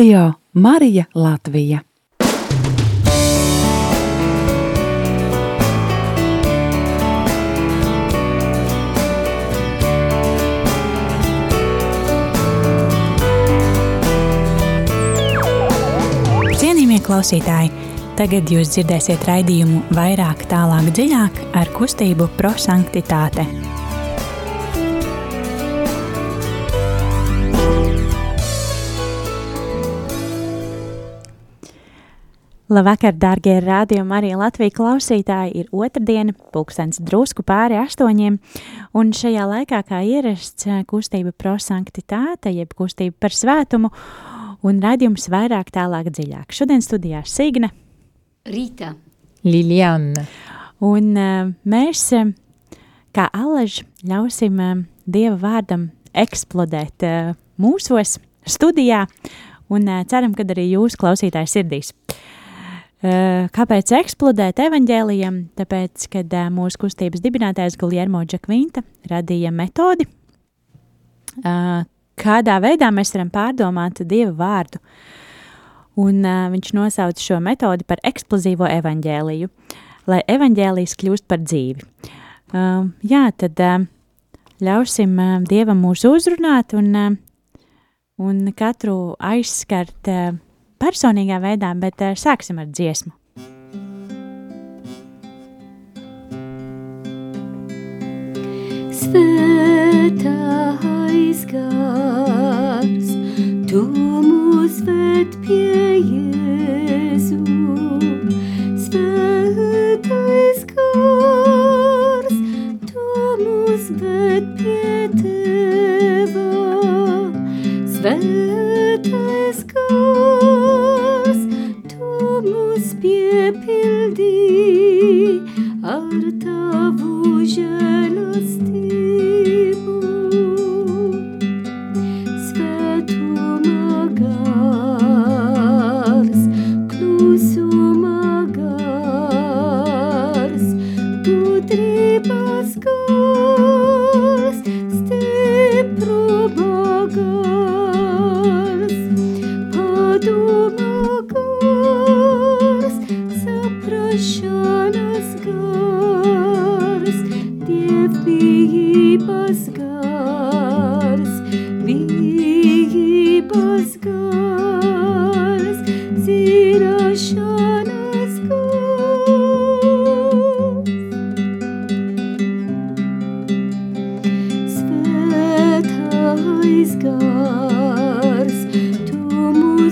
Radio Marija Latvija. Cienījamie klausītāji, tagad jūs dzirdēsiet raidījumu vairāk, tālāk, dziļāk ar kustību prosanktitāte. Labvakar, darbie rādījumi, arī Latvijas klausītāji. Ir otrdiena, pulkstenis drusku pāri astoņiem, un šajā laikā, kā ierasts, kustība prosanktitāte, jeb kustība par svētumu, un raidījums vairāk, tālāk, dziļāk. Šodien studijā Signe, Rīta, Liliana. un uh, mēs, uh, kā alaži, ļausim uh, Dieva vārdam eksplodēt mūsos studijā, un ceram, ka arī jūs klausītāji sirdīs. Uh, kāpēc eksplodēt evaņģēlijam? Tāpēc, kad uh, mūsu kustības dibinātājs Guljermo Džakvinta radīja metodi, uh, kādā veidā mēs varam pārdomāt Dieva vārdu. Un viņš nosauca šo metodi par eksplozīvo evaņģēliju, lai evaņģēlijs kļūst par dzīvi. Jā, tad ļausim Dievam mūs uzrunāt un, un katru aizskart personīgā veidā, bet uh, sāksim ar dziesmu. svētais gars, tu mūs ved pie Jēzu. Svētais gars, tu mūs ved pie Teva. Svētais gars, appear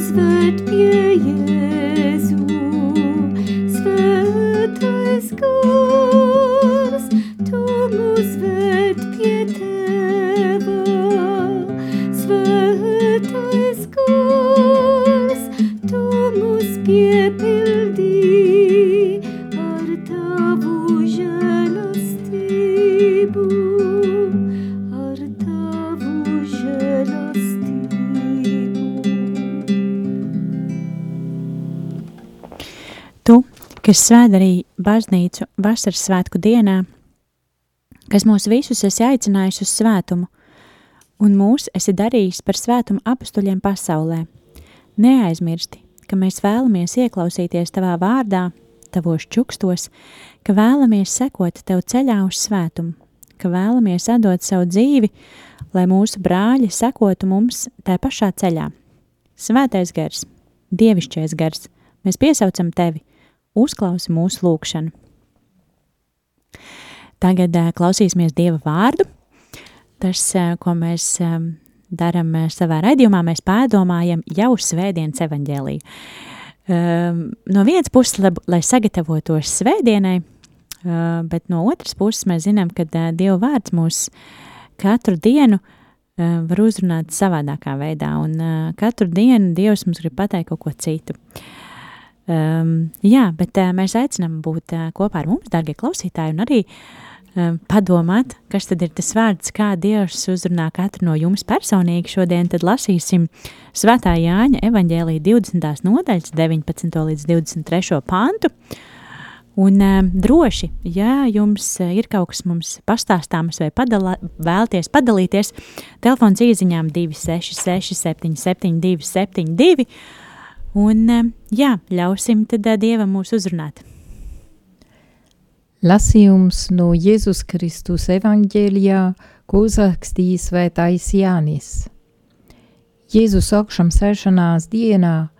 mūs ved kas svēd arī baznīcu vasaras svētku dienā, kas mūs visus esi aicinājis uz svētumu, un mūs esi darījis par svētumu apstuļiem pasaulē. Neaizmirsti, ka mēs vēlamies ieklausīties tavā vārdā, tavos čukstos, ka vēlamies sekot tev ceļā uz svētumu, ka vēlamies atdot savu dzīvi, lai mūsu brāļi sekotu mums tajā pašā ceļā. Svētais gars, dievišķais gars, mēs piesaucam tevi, uzklausi mūsu lūgšanu. Tagad uh, klausīsimies Dieva vārdu. Tas, uh, ko mēs um, darām uh, savā raidījumā, mēs pārdomājam jau svētdienas evaņģēliju. Um, no vienas puses, lai, sagatavotos svētdienai, uh, bet no otras puses mēs zinām, ka uh, Dieva vārds mūs katru dienu uh, var uzrunāt savādākā veidā, un uh, katru dienu Dievs mums grib pateikt kaut ko citu. Um, jā, bet uh, mēs aicinām būt uh, kopā ar mums, darbie klausītāji, un arī um, padomāt, kas tad ir tas vārds, kā Dievs uzrunā katru no jums personīgi. Šodien tad lasīsim Svētā Jāņa evaņģēlīja 20. nodaļas 19. līdz 23. pantu. Un uh, droši, ja jums uh, ir kaut kas mums pastāstāms vai padala, vēlties padalīties, telefons īsiņām 266, 772, 72. Un uh, jā, ļausim tad uh, Dievam mūs uzrunāt. Lasījums no Jēzus Kristus evaņģēlijā, ko uzrakstījis Svētais Jānis. Jēzus augšām sēšanās dienā,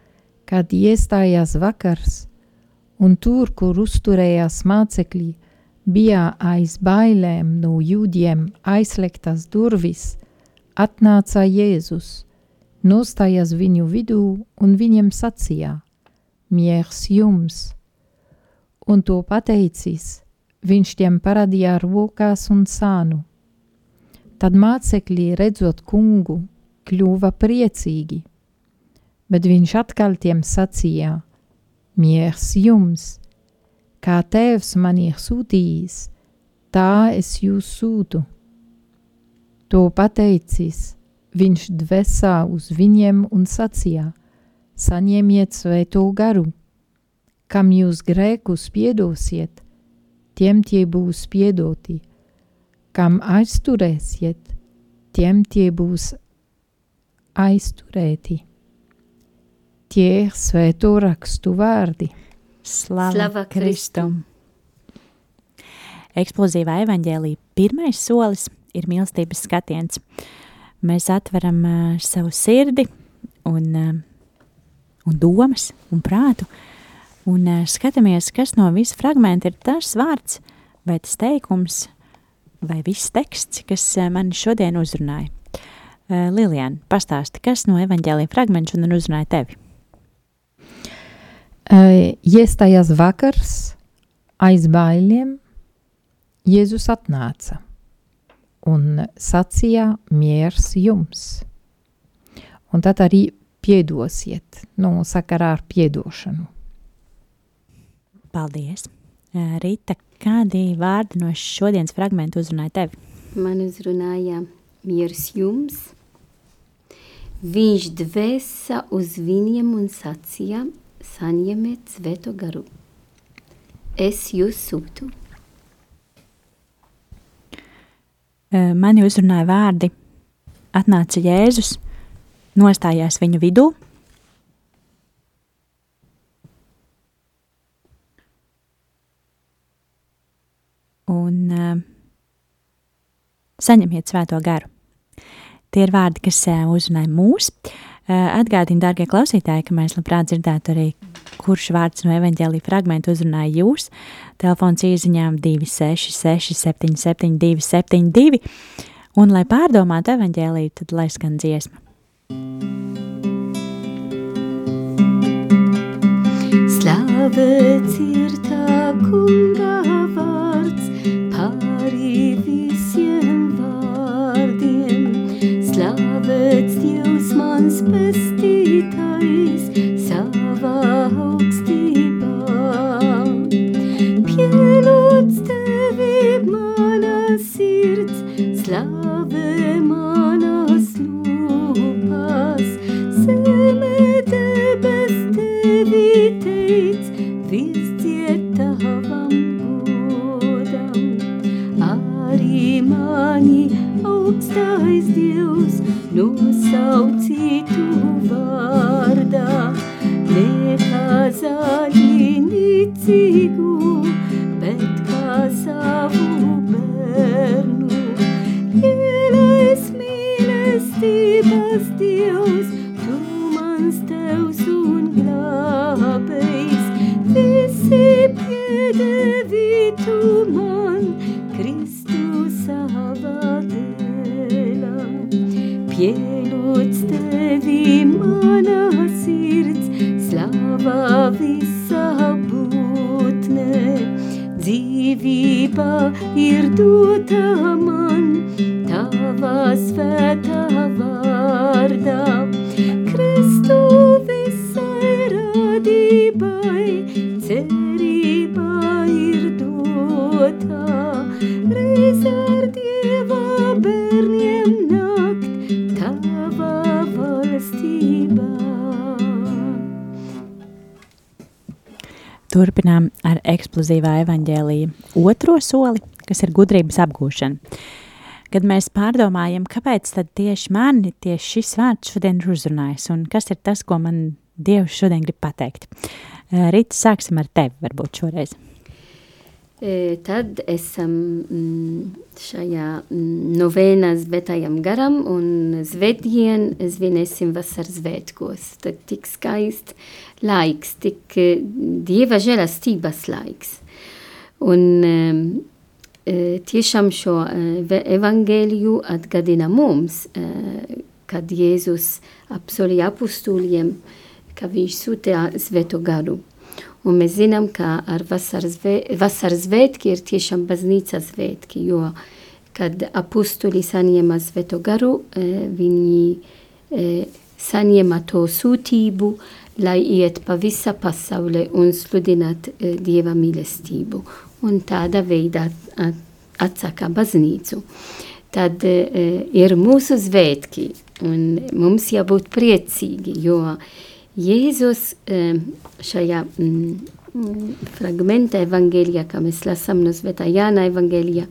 kad iestājās vakars, un tur, kur uzturējās mācekļi, bija aiz bailēm no jūdiem aizslēgtas durvis, atnāca Jēzus, nostājās viņu vidū un viņiem sacīja: Miers jums! Un to pateicis, viņš tiem parādīja rokās un sānu. Tad mācekļi, redzot kungu, kļuva priecīgi, bet viņš atkal tiem sacīja: miers jums, kā tēvs man ir sūtījis, tā es jūs sūtu. To pateicis, viņš dvēsā uz viņiem un sacīja: Saņemiet svēto garu, kam jūs grēkus piedosiet, tiem tie būs piedoti, kam aizturēsiet, tiem tie būs aizturēti. Tie ir svēto rakstu vārdi. Slava, Slava Kristum! Eksplozīvā evaņģēlī pirmais solis ir mīlestības skatiens. Mēs atveram uh, savu sirdi un, uh, un domas un prātu un uh, skatāmies, kas no visa fragmenta ir tas vārds vai tas teikums vai viss teksts, kas uh, mani šodien uzrunāja. Uh, Lilian, pastāsti, kas no evaņģēlī fragmenta šodien uzrunāja tevi? Uh, iestājās vakars, aiz bailiem, Jēzus atnāca un sacīja miers jums. Un tad arī piedosiet, no sakarā ar piedošanu. Paldies! Rīta, kādi vārdi no šodienas fragmenta uzrunāja tevi? Man uzrunāja miers jums. Viņš dvēsa uz viņiem un sacīja, saņemiet svēto garu. Es jūs sūtu. Uh, Mani uzrunāja vārdi. Atnāca Jēzus, nostājās viņu vidū. Un uh, saņemiet svēto garu. Tie ir vārdi, kas uh, uzrunāja mūs. Uh, Atgādini, dārgie klausītāji, ka mēs labprāt dzirdētu arī, kurš vārds no evaņģēlīja fragmenta uzrunāja jūs. Telefons īsiņām 266, 772, 72. Un, lai pārdomātu evaņģēlīju, tad lai skan dziesma. Slavēts ir tā kunga ir dota ar eksplozīvā evaņģēlīja otro soli, kas ir gudrības apgūšana. Kad mēs pārdomājam, kāpēc tad tieši mani tieši šis vārds šodien ir uzrunājis un kas ir tas, ko man Dievs šodien grib pateikt. Rīt, sāksim ar tevi varbūt šoreiz. Tad esam šajā novēnā svētajam garam un svētdien svinēsim vasaras svētkos. Tad tik skaists laiks, tik dieva žēlastības laiks. Un tiešām šo evangēliju atgadina mums, kad Jēzus apsolīja apustūļiem, ka viņš sūtīja svēto garu. Un mēs zinām, ka ar vasaras, vasaras svētki ir tiešām baznīcas svētki, jo, kad apustuli saņēma svēto garu, viņi saņēma to sūtību, lai iet pa visa pasaule un sludināt Dieva mīlestību. Un tāda veidā atsaka baznīcu. Tad ir mūsu svētki, un mums jābūt priecīgi, jo Jēzus šajā fragmentā evanģēlijā, kā mēs lasām no Svētā Jāna evanģēlijā,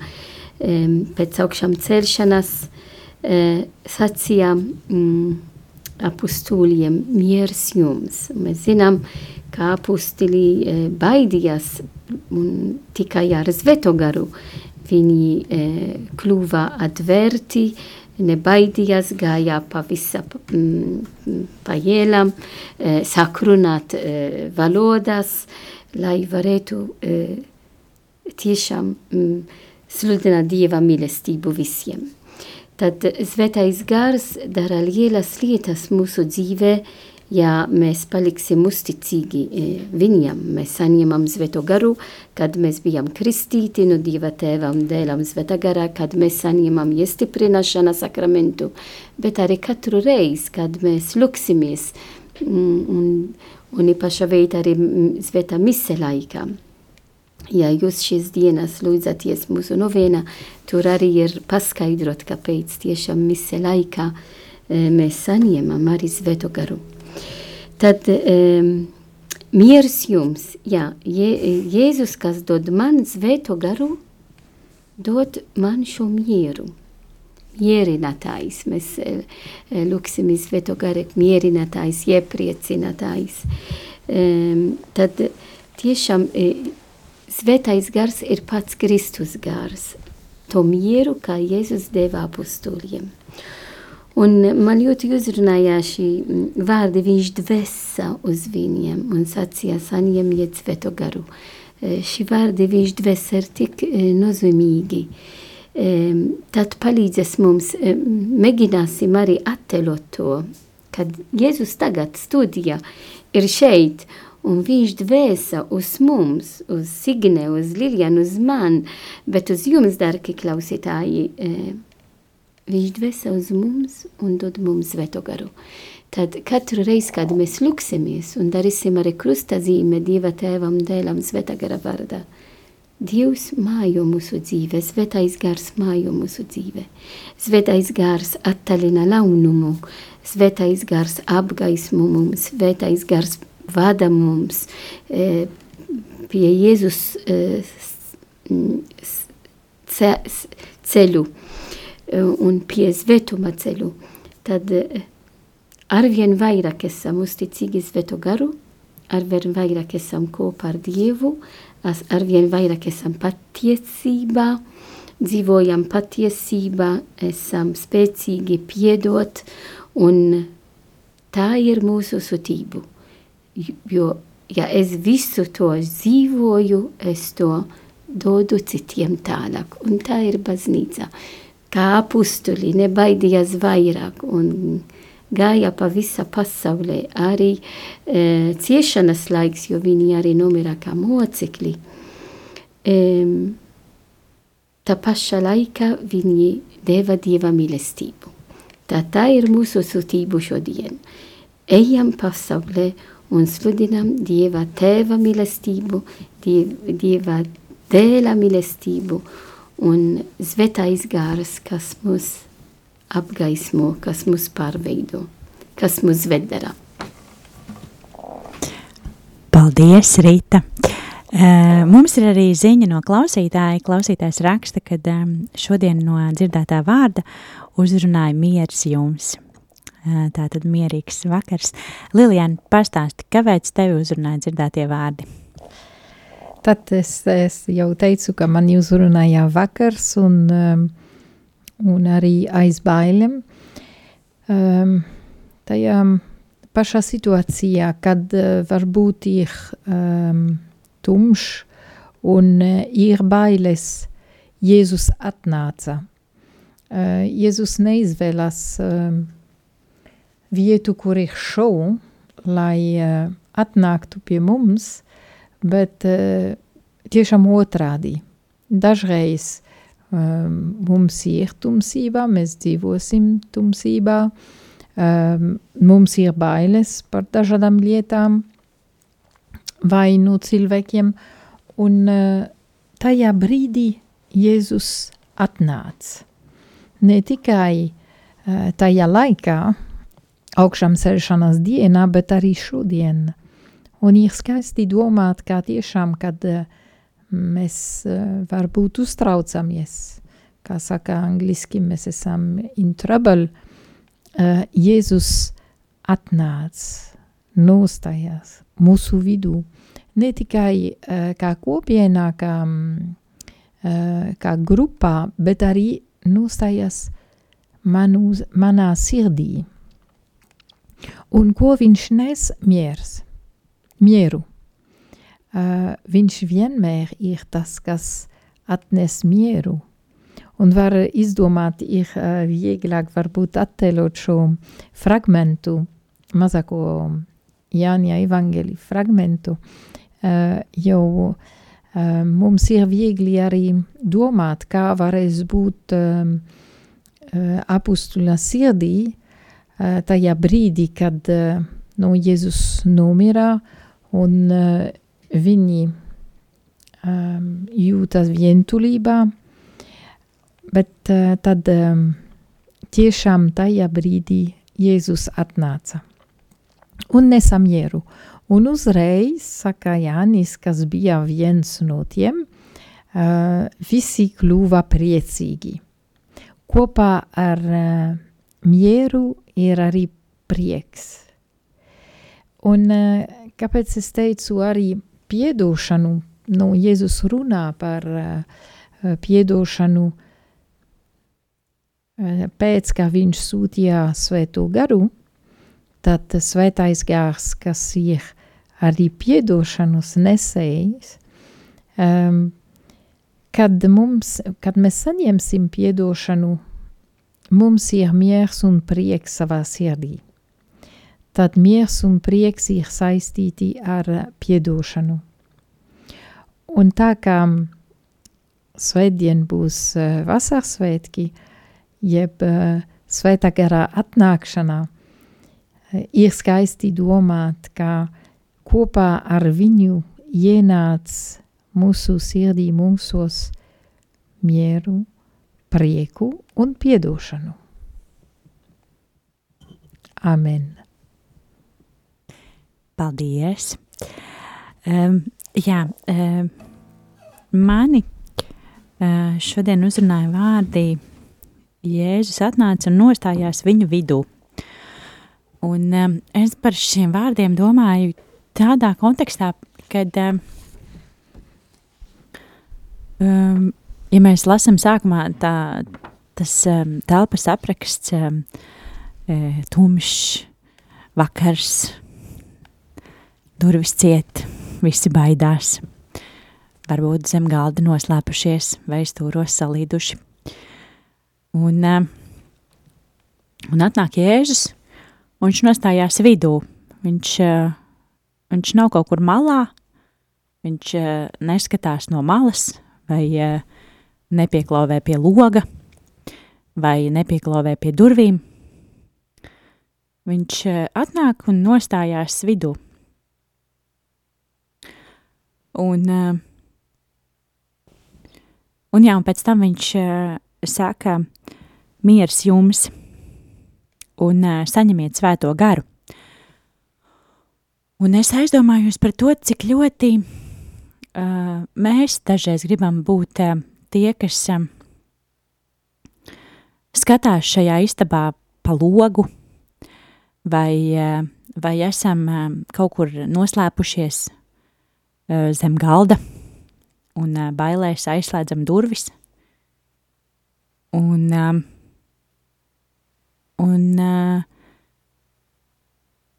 pēc augšām celšanas sacīja apustūļiem miers jums. Mēs zinām, ka apustili baidījās un tikai ar Svēto garu viņi kļuva atvērti, nebaidījās, gāja pa visa pa ielām, sāk runāt valodas, lai varētu tiešām sludināt Dieva mīlestību visiem. Tad svētais gars dara lielas lietas mūsu dzīvē, ja mēs paliksim uzticīgi viņam, mēs saņemam svēto garu, kad mēs bijām kristīti no Dieva tēva un dēlam svētā garā, kad mēs saņemam iestiprināšana sakramentu, bet arī katru reizi, kad mēs luksimies un, un īpaša veida arī svētā mise laikā. Ja jūs šīs dienas lūdzaties mūsu novēnā, tur arī ir paskaidrot, kāpēc tiešām mise laikā mēs saņemam arī svēto garu. Tad um, miers jums, jā, Je, Jēzus, kas dod man svēto garu, dod man šo mieru. Mierinātājs, mēs lūksim svēto garu, mierinātājs, iepriecinātājs. Um, tad tiešām svētais gars ir pats Kristus gars. To mieru, kā Jēzus deva apostoliem. Un man ļoti uzrunāja šī vārdi, viņš dvēsa uz viņiem un sacīja, saņemiet svēto garu. Šī vārdi viņš dvēsa ir tik nozīmīgi. Tad palīdzēs mums, mēģināsim arī attēlot to, kad Jēzus tagad studijā ir šeit, un viņš dvēsa uz mums, uz Signe, uz Liljanu, uz man, bet uz jums, dargi klausītāji, Viņš dvēsē uz mums un dod mums svēto garu. Tad katru reizi, kad mēs lūksimies un darīsim arī krustazīme Dieva tēvam, dēlam, svētā gara vārdā, Dievs mājo mūsu dzīve, svētais gars mājo mūsu dzīve. Svētais gars attalina launumu, svētais gars apgaismo mums, svētais gars vada mums e, pie Jēzus e, ce, ceļu un pie svētuma ceļu, tad arvien vairāk esam uzticīgi svēto garu, arvien vairāk esam kopā ar Dievu, arvien vairāk esam patiesībā, dzīvojam patiesībā, esam spēcīgi piedot, un tā ir mūsu sutību. Jo, ja es visu to dzīvoju, es to dodu citiem tālāk, un tā ir baznīca kā apustuli nebaidījās vairāk un gāja pa visa pasaulē. Arī e, ciešanas laiks, jo viņi arī nomira kā mocekļi. E, tā paša laikā viņi deva Dieva mīlestību. Tā, tā ir mūsu sūtību šodien. Ejam pasaulē un sludinam Dieva tēva mīlestību, Dieva dēla mīlestību un svētais gāras, kas mūs apgaismo, kas mūs pārveido, kas mūs vedara. Paldies, Rīta! Uh, mums ir arī ziņa no klausītāja. Klausītājs raksta, ka um, šodien no dzirdētā vārda uzrunāja miers jums. Uh, tā tad mierīgs vakars. Lilijāna, pastāsti, kāpēc tevi uzrunāja dzirdētie vārdi? Tad es, es jau teicu, ka man uzrunāja vakars un, um, un arī aiz bailēm. Um, tajā pašā situācijā, kad uh, varbūt ir um, tumšs un uh, ir bailes, Jēzus atnāca. Uh, Jēzus neizvēlas uh, vietu, kur ir šovu, lai uh, atnāktu pie mums, bet uh, tiešām otrādi. Dažreiz um, mums ir tumsībā, mēs dzīvosim tumsībā, um, mums ir bailes par dažādām lietām, vai no cilvēkiem, un uh, tajā brīdī Jēzus atnāca. Ne tikai uh, tajā laikā, augšām celšanās dienā, bet arī šodien. Un ir skaisti domāt, kā tiešām, kad uh, mēs uh, varbūt uztraucamies, kā saka angliski, mēs esam in trouble, uh, Jēzus atnāca, nostājās mūsu vidū. Ne tikai kā kopienā, kā, uh, kā grupā, bet arī nostājās manu, manā sirdī. Un ko viņš nes miers, mieru. Uh, viņš vienmēr ir tas, kas atnes mieru. Un var izdomāt, ir uh, vieglāk varbūt attēlot šo fragmentu, mazāko Jāņa evangeliju fragmentu, uh, jau uh, mums ir viegli arī domāt, kā varēs būt um, uh, apustula sirdī uh, tajā brīdī, kad uh, no Jēzus nomira un uh, viņi um, jūtas vientulībā, bet uh, tad um, tiešām tajā brīdī Jēzus atnāca un nesa mieru. Un uzreiz, saka Jānis, kas bija viens no tiem, uh, visi kļuva priecīgi. Kopā ar uh, mieru ir arī prieks. Un uh, kāpēc es teicu arī piedošanu, nu, Jēzus runā par uh, piedošanu uh, pēc, kā viņš sūtīja svēto garu, tad svētais gārs, kas ir arī piedošanas nesējs, um, kad, mums, kad mēs saņemsim piedošanu, mums ir miers un prieks savā sirdī. Tad miers un prieks ir saistīti ar piedošanu. Un tā kā svētdien būs uh, vasarsvētki, jeb uh, svētā garā atnākšanā, ir skaisti domāt, ka kopā ar viņu ienāc mūsu sirdī, mūsos mieru, prieku un piedošanu. Amen. Paldies! Um, jā, um, mani uh, šodien uzrunāja vārdi Jēzus atnāca un nostājās viņu vidū. Un um, es par šiem vārdiem domāju tādā kontekstā, kad, um, ja mēs lasām sākumā tā, tas um, telpas apraksts, um, tumšs, vakars, durvis ciet, visi baidās, varbūt zem galda noslēpušies vai stūros salīduši. Un, um, un atnāk Jēzus, un viņš nostājās vidū. Viņš, uh, viņš nav kaut kur malā, viņš uh, neskatās no malas vai nepieklauvē pie loga vai nepieklauvē pie durvīm. Viņš atnāk un nostājās vidū. Un, uh, un jā, un pēc tam viņš uh, saka, miers jums! un uh, saņemiet svēto garu. Un es aizdomājos par to, cik ļoti uh, mēs dažreiz gribam būt uh, tie, kas uh, skatās šajā istabā pa logu, vai, uh, vai esam uh, kaut kur noslēpušies zem galda un uh, bailēs aizslēdzam durvis. Un, uh, un,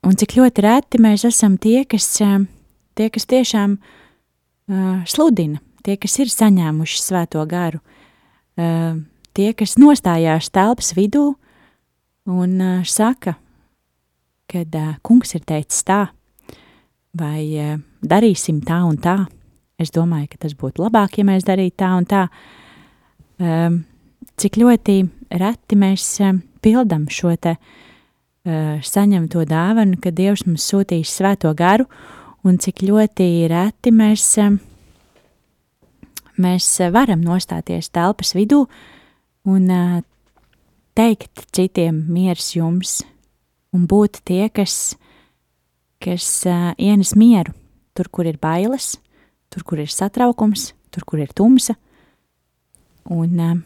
un cik ļoti reti mēs esam tie, kas, tie, kas tiešām sludina, tie, kas ir saņēmuši svēto garu, tie, kas nostājās telpas vidū un saka, kad kungs ir teicis tā, vai uh, darīsim tā un tā. Es domāju, ka tas būtu labāk, ja mēs darītu tā un tā. Um, cik ļoti reti mēs um, pildam šo te saņemto dāvanu, ka Dievs mums sūtīs svēto garu, un cik ļoti reti mēs, mēs varam nostāties telpas vidū un teikt citiem miers jums, un būt tie, kas, kas uh, ienes mieru tur, kur ir bailes, tur, kur ir satraukums, tur, kur ir tumsa. Un, uh,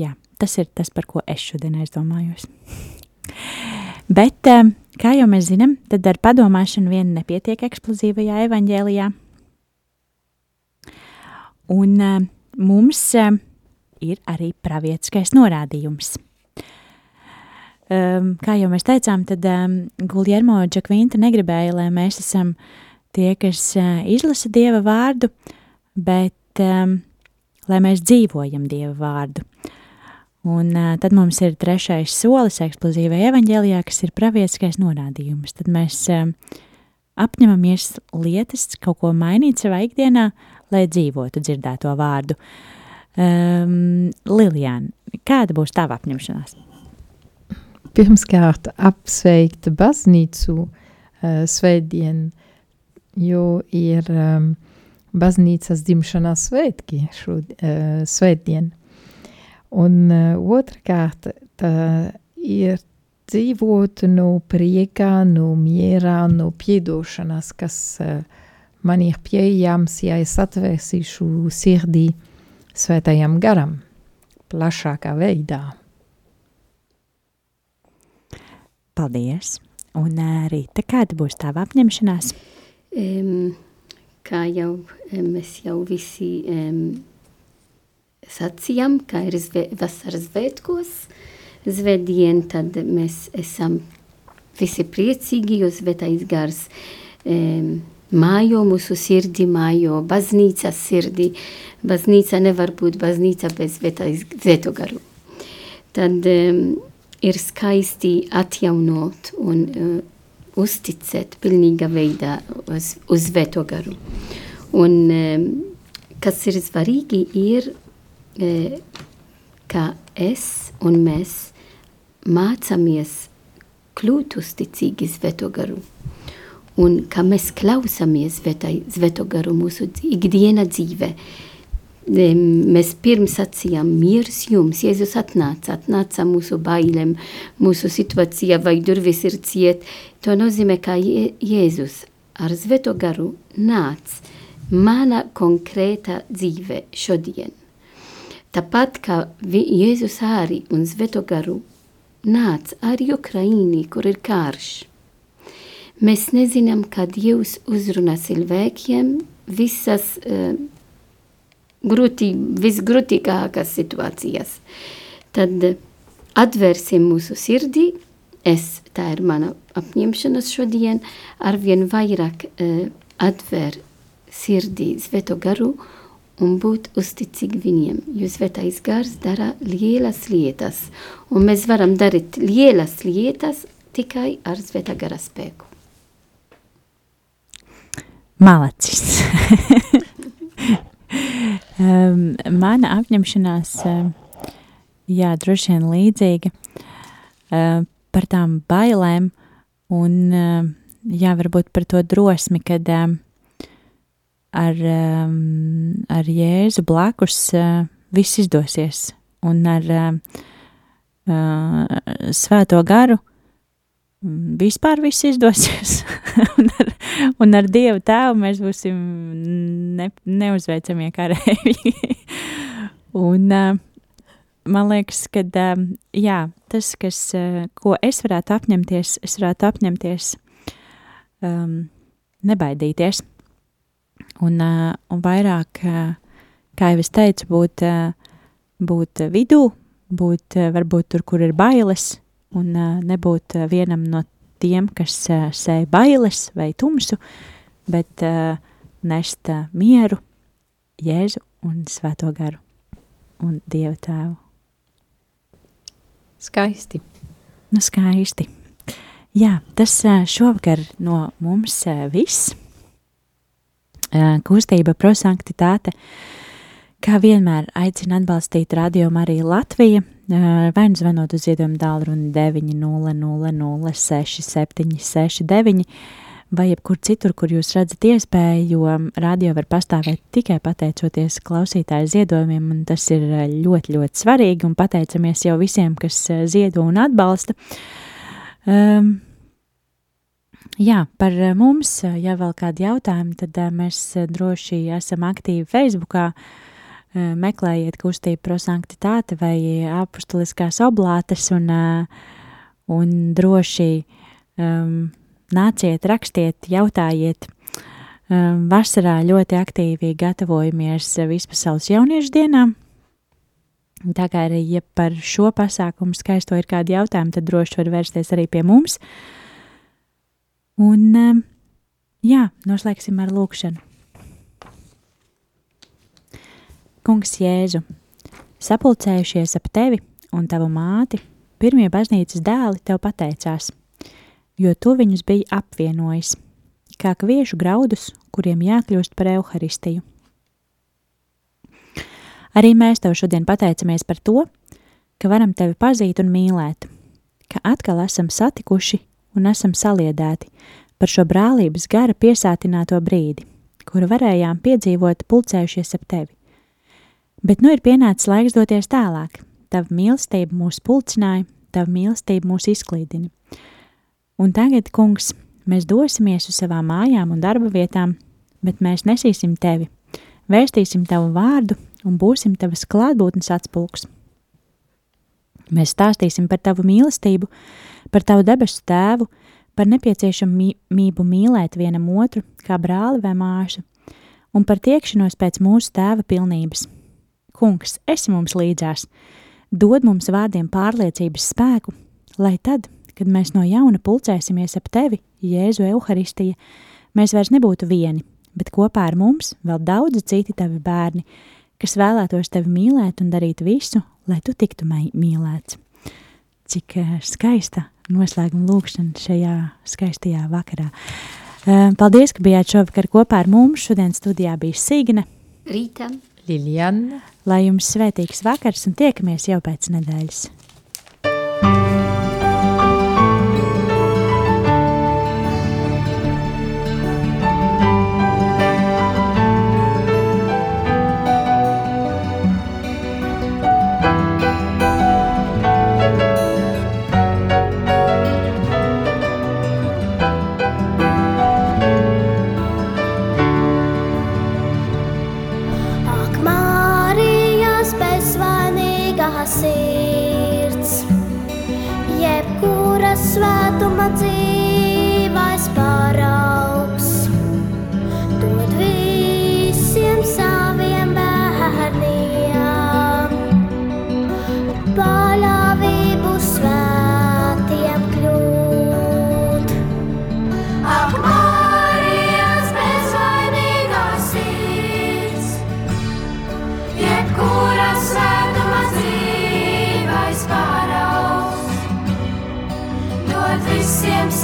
jā, tas ir tas, par ko es šodien aizdomājos. Bet, uh, kā jau mēs zinām, tad ar padomāšanu vien nepietiek eksplozīvajā evaņģēlijā. Un uh, mums uh, ir arī pravietiskais norādījums. Um, kā jau mēs teicām, tad um, Guljermo Džakvinta negribēja, lai mēs esam tie, kas uh, izlasa Dieva vārdu, bet um, lai mēs dzīvojam Dieva vārdu. Un uh, tad mums ir trešais solis eksplozīvajā evaņģēlijā, kas ir pravietiskais norādījums. Tad mēs uh, apņemamies lietas, kaut ko mainīt savā ikdienā, lai dzīvotu dzirdēto vārdu. Um, Lilijāna, kāda būs tava apņemšanās? Pirmkārt, apsveikt baznīcu uh, svētdienu jo ir um, baznīcas dzimšanas svētki šo uh, svētdien. Un uh, otrkārt, tā ir dzīvot no priekā, no mierā, no piedošanas, kas uh, man ir pieejams, ja es atvērsīšu sirdī svētajam garam plašākā veidā. Paldies! Un arī uh, kāda būs tava apņemšanās? Um, kā jau mēs jau visi um, sacījām, kā ir zvē, vasaras svētkos, zvētdien, tad mēs esam visi priecīgi, jo svētais gars um, mājo mūsu sirdi, mājo baznīcas sirdi. Baznīca nevar būt baznīca bez svēto garu. Tad um, ir skaisti atjaunot un uh, uzticēt pilnīga veidā uz, uz Svēto garu. Un kas ir svarīgi ir, e, ka es un mēs mācāmies kļūt uzticīgi Svēto garu. Un ka mēs klausāmies Svēto garu mūsu ikdiena dzīve. Mēs pirms sacījām, miers jums, Jēzus atnāca, atnāca mūsu bailēm, mūsu situācijā, vai durvis ir ciet. To nozīmē, ka Jēzus ar Svēto garu nāc mana konkrēta dzīve šodien. Tāpat kā Jēzus arī un Svēto garu nāc arī Ukraīnī, kur ir karš. Mēs nezinām, kad Dievs uzrunā cilvēkiem visas uh, grūti, visgrūtīgākās situācijas. Tad atvērsim mūsu sirdī, es, tā ir mana apņemšanas šodien, arvien vairāk uh, atver sirdī sveto garu un būt uzticīgi viņiem, jo svētais gars dara lielas lietas, un mēs varam darīt lielas lietas tikai ar svētā gara spēku. Malacis. Um, mana apņemšanās, uh, jā, droši vien līdzīga uh, par tām bailēm un, uh, jā, varbūt par to drosmi, kad uh, ar, um, ar Jēzu blakus uh, viss izdosies un ar uh, uh, svēto garu mm, vispār viss izdosies. un, ar, un ar Dievu tēvu mēs būsim ne, neuzveicamie karēji. un, man liekas, ka jā, tas, kas, ko es varētu apņemties, es varētu apņemties um, nebaidīties. Un, un vairāk, kā jau es teicu, būt, būt vidū, būt varbūt tur, kur ir bailes, un uh, nebūt uh, vienam no tiem, kas uh, sēž bailes vai tumsu, bet uh, nest uh, mieru, jēzu un svēto garu un dievu tēvu. Skaisti. Nu, skaisti. Jā, tas uh, šovakar no mums uh, viss. Uh, kustība prosanktitāte. Kā vienmēr aicina atbalstīt Radio Mariju Latviju, vai nu zvanot uz ziedojumu tālruni 900-6769, vai jebkur citur, kur jūs redzat iespēju, jo radio var pastāvēt tikai pateicoties klausītāju ziedojumiem, un tas ir ļoti, ļoti svarīgi, un pateicamies jau visiem, kas ziedo un atbalsta. Um, Jā, par mums, ja vēl kādi jautājumi, tad mēs droši esam aktīvi Facebookā. Uh, meklējiet kustību prosanktitāte vai apustuliskās oblātes un, un droši um, nāciet, rakstiet, jautājiet. Um, vasarā ļoti aktīvi gatavojamies vispasaules jauniešu dienām. Tā kā arī, ja par šo pasākumu skaisto ir kādi jautājumi, tad droši var vērsties arī pie mums. Un, um, jā, noslēgsim ar lūkšanu. Kungs Jēzu, sapulcējušies ap tevi un tavu māti, pirmie baznīcas dēli tev pateicās, jo tu viņus biji apvienojis, kā kviešu graudus, kuriem jākļūst par evaharistiju. Arī mēs tev šodien pateicamies par to, ka varam tevi pazīt un mīlēt, ka atkal esam satikuši un esam saliedēti par šo brālības gara piesātināto brīdi, kuru varējām piedzīvot pulcējušies ap tevi. Bet nu ir pienācis laiks doties tālāk. Tava mīlestība mūs pulcināja, tava mīlestība mūs izklīdina. Un tagad, kungs, mēs dosimies uz savām mājām un darba vietām, bet mēs nesīsim tevi, vēstīsim tavu vārdu un būsim tavas klātbūtnes atspulks. Mēs stāstīsim par tavu mīlestību, par tavu debesu tēvu, par nepieciešamību mīlēt vienam otru kā brāli vai māsu, un par tiekšanos pēc mūsu tēva pilnības – Kungs, esi mums līdzās, dod mums vārdiem pārliecības spēku, lai tad, kad mēs no jauna pulcēsimies ap tevi, Jēzu Euharistija, mēs vairs nebūtu vieni, bet kopā ar mums vēl daudzi citi tavi bērni, kas vēlētos tevi mīlēt un darīt visu, lai tu tiktu mīlēts. Cik uh, skaista noslēguma lūkšana šajā skaistajā vakarā. Uh, paldies, ka bijāt šovakar kopā ar mums. Šodien studijā bija Signe, Rīta, Liliana. Lai jums svētīgs vakars un tiekamies jau pēc nedēļas!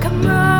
Come on.